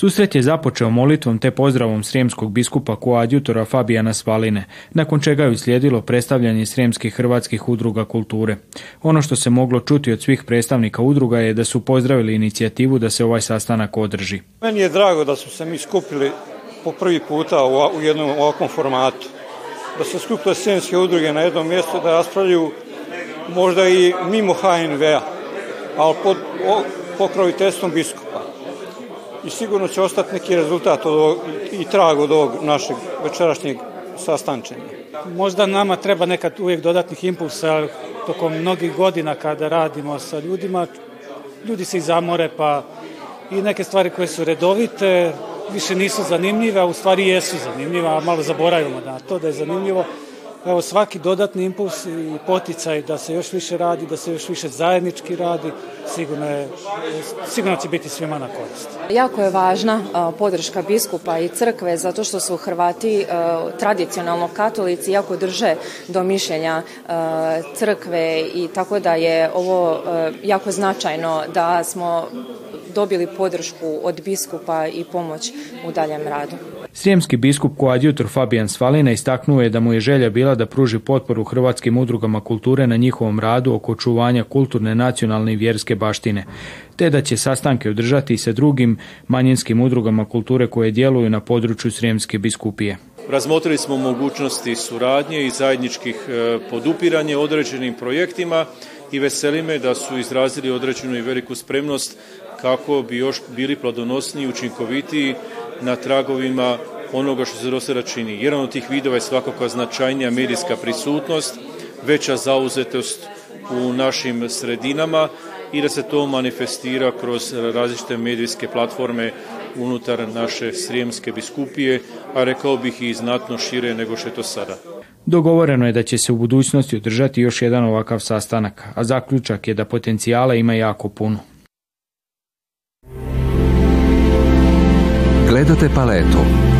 Susret je započeo molitvom te pozdravom srijemskog biskupa koadjutora Fabijana Svaline, nakon čega je uslijedilo predstavljanje srijemskih hrvatskih udruga kulture. Ono što se moglo čuti od svih predstavnika udruga je da su pozdravili inicijativu da se ovaj sastanak održi. Meni je drago da su se mi skupili po prvi puta u jednom ovakvom formatu, da se skupile srijemske udruge na jednom mjestu da raspravljaju možda i mimo HNV-a, ali pod pokroviteljstvom biskupa i sigurno će ostati neki rezultat od ovog, i trag od ovog našeg večerašnjeg sastančenja. Možda nama treba nekad uvijek dodatnih impulsa tokom mnogih godina kada radimo sa ljudima. Ljudi se i zamore pa i neke stvari koje su redovite više nisu zanimljive, a u stvari jesu zanimljive, a malo zaboravimo na to da je zanimljivo evo, svaki dodatni impuls i poticaj da se još više radi, da se još više zajednički radi, sigurno, je, sigurno će biti svima na korist. Jako je važna podrška biskupa i crkve zato što su Hrvati e, tradicionalno katolici jako drže do mišljenja e, crkve i tako da je ovo e, jako značajno da smo dobili podršku od biskupa i pomoć u daljem radu. Srijemski biskup koadjutor Fabian Svalina istaknuo je da mu je želja bila željela da pruži potporu hrvatskim udrugama kulture na njihovom radu oko čuvanja kulturne, nacionalne i vjerske baštine, te da će sastanke održati i sa drugim manjinskim udrugama kulture koje djeluju na području Srijemske biskupije. Razmotrili smo mogućnosti suradnje i zajedničkih e, podupiranja određenim projektima i veseli me da su izrazili određenu i veliku spremnost kako bi još bili plodonosni i učinkovitiji na tragovima onoga što se do sada čini. Jedan od tih vidova je svakako značajnija medijska prisutnost, veća zauzetost u našim sredinama i da se to manifestira kroz različite medijske platforme unutar naše srijemske biskupije, a rekao bih i znatno šire nego što je to sada. Dogovoreno je da će se u budućnosti održati još jedan ovakav sastanak, a zaključak je da potencijala ima jako puno. Gledate paletu.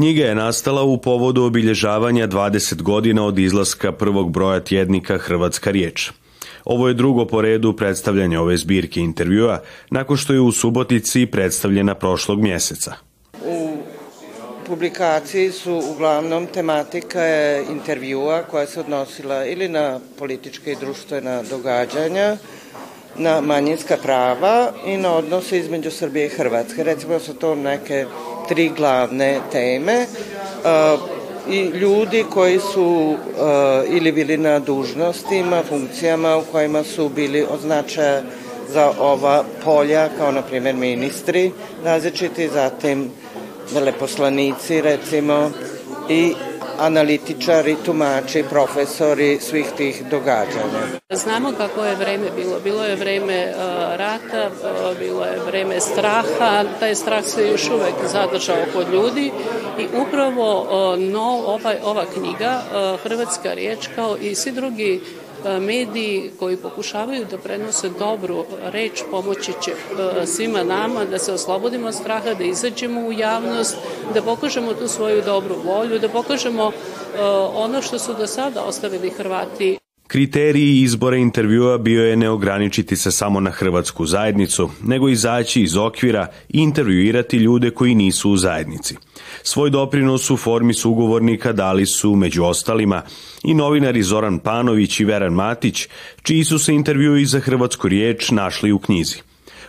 Knjiga je nastala u povodu obilježavanja 20 godina od izlaska prvog broja tjednika Hrvatska riječ. Ovo je drugo po redu predstavljanje ove zbirke intervjua, nakon što je u Subotici predstavljena prošlog mjeseca. U publikaciji su uglavnom tematika intervjua koja se odnosila ili na političke i društvena događanja, na manjinska prava i na odnose između Srbije i Hrvatske. Recimo su to neke tri glavne teme uh, i ljudi koji su uh, ili bili na dužnostima, funkcijama u kojima su bili od značaja za ova polja, kao na primjer ministri različiti, zatim veleposlanici recimo i analitičari, tumači, profesori svih tih događanja. Znamo kako je vreme bilo. Bilo je vreme e, rata, e, bilo je vreme straha. Taj strah se još uvek zadržao kod ljudi i upravo e, no, ova, ova knjiga Hrvatska riječ kao i svi drugi E, mediji koji pokušavaju da prenose dobru reč pomoći će e, svima nama da se oslobodimo od straha, da izađemo u javnost, da pokažemo tu svoju dobru volju, da pokažemo e, ono što su do sada ostavili Hrvati Kriteriji izbora intervjua bio je ne ograničiti se samo na hrvatsku zajednicu, nego izaći iz okvira i intervjuirati ljude koji nisu u zajednici. Svoj doprinos u formi sugovornika dali su, među ostalima, i novinari Zoran Panović i Veran Matić, čiji su se intervjui za hrvatsku riječ našli u knjizi.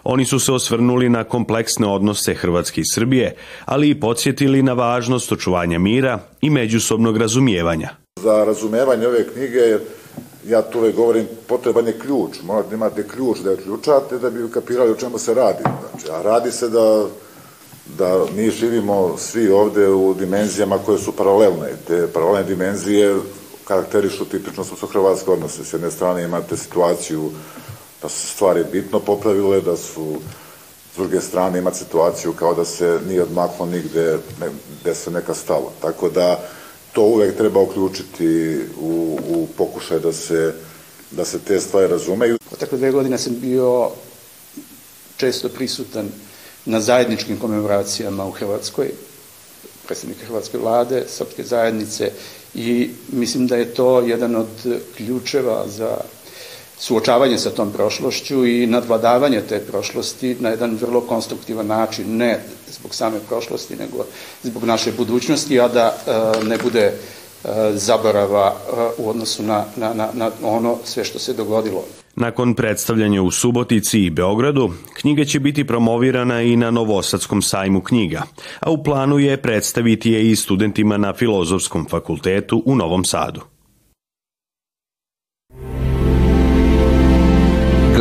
Oni su se osvrnuli na kompleksne odnose Hrvatske i Srbije, ali i podsjetili na važnost očuvanja mira i međusobnog razumijevanja. Za razumevanje ove knjige ja tu uvek govorim, potreban je ključ, morate da imate ključ da je ključate da bi ukapirali o čemu se radi. Znači, a radi se da, da mi živimo svi ovde u dimenzijama koje su paralelne. Te paralelne dimenzije karakterišu tipično su hrvatske odnose. S jedne strane imate situaciju da su stvari bitno popravile, da su s druge strane imate situaciju kao da se nije odmaklo nigde, ne, gde se neka stalo. Tako da, to uvek treba uključiti u, u pokušaj da se, da se te stvari razumeju. Tako dve godine sam bio često prisutan na zajedničkim komemoracijama u Hrvatskoj, predstavnika Hrvatske vlade, srpske zajednice i mislim da je to jedan od ključeva za suočavanje sa tom prošlošću i nadvladavanje te prošlosti na jedan vrlo konstruktivan način, ne zbog same prošlosti, nego zbog naše budućnosti, a da e, ne bude e, zaborava e, u odnosu na, na, na, na ono sve što se dogodilo. Nakon predstavljanja u Subotici i Beogradu, knjiga će biti promovirana i na Novosadskom sajmu knjiga, a u planu je predstaviti je i studentima na Filozofskom fakultetu u Novom Sadu.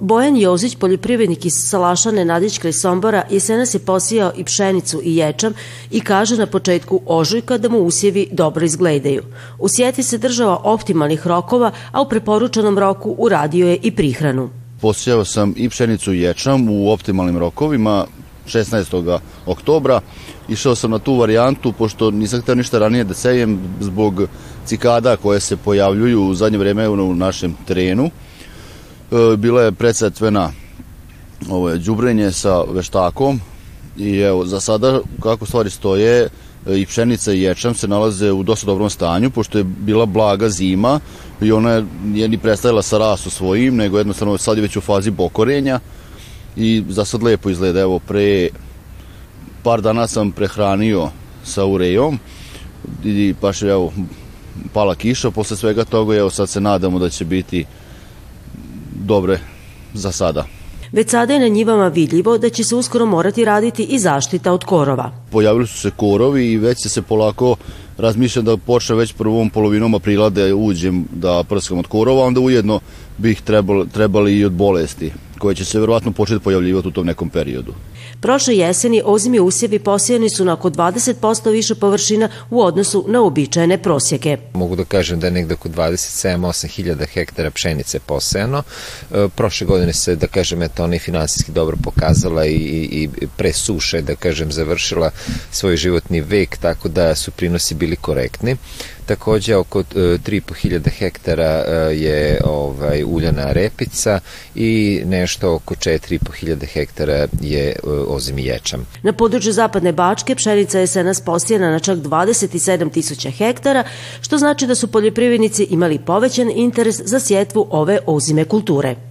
Bojan Jozić, poljoprivrednik iz Salašane, Nadićka i Sombora, jesenas je posijao i pšenicu i ječam i kaže na početku ožujka da mu usjevi dobro izgledaju. U sjeti se država optimalnih rokova, a u preporučenom roku uradio je i prihranu. Posijao sam i pšenicu i ječam u optimalnim rokovima, 16. oktobra. Išao sam na tu varijantu, pošto nisam hteo ništa ranije da sejem zbog cikada koje se pojavljuju u zadnje vreme u našem terenu. E, bila je presetvena ovo ovaj, je đubrenje sa veštakom i evo za sada kako stvari stoje e, i pšenica i ječam se nalaze u dosta dobrom stanju pošto je bila blaga zima i ona je ni predstavila sa rasu svojim nego jednostavno sad je već u fazi bokorenja i za sad lepo izgleda evo pre par dana sam prehranio sa urejom i baš je evo pala kiša posle svega toga evo sad se nadamo da će biti dobre za sada. Već sada je na njivama vidljivo da će se uskoro morati raditi i zaštita od korova. Pojavili su se korovi i već se se polako razmišljam da počnem već prvom polovinom aprila da uđem da prskam od korova, onda ujedno bih trebali, trebali i od bolesti koje će se verovatno početi pojavljivati u tom nekom periodu. Prošle jeseni ozimi usjevi posijani su na oko 20% više površina u odnosu na običajene prosjeke. Mogu da kažem da je negde oko 27-8 hiljada hektara pšenice posejano. E, prošle godine se, da kažem, eto, ona i finansijski dobro pokazala i, i, i pre suše, da kažem, završila svoj životni vek, tako da su prinosi bili bili korektni. Takođe oko 3.500 e, hektara e, je ovaj uljana repica i nešto oko 4.500 hektara je e, ječam. Na području zapadne Bačke pšenica je senas posijena na čak 27.000 hektara, što znači da su poljoprivrednici imali povećan interes za sjetvu ove ozime kulture.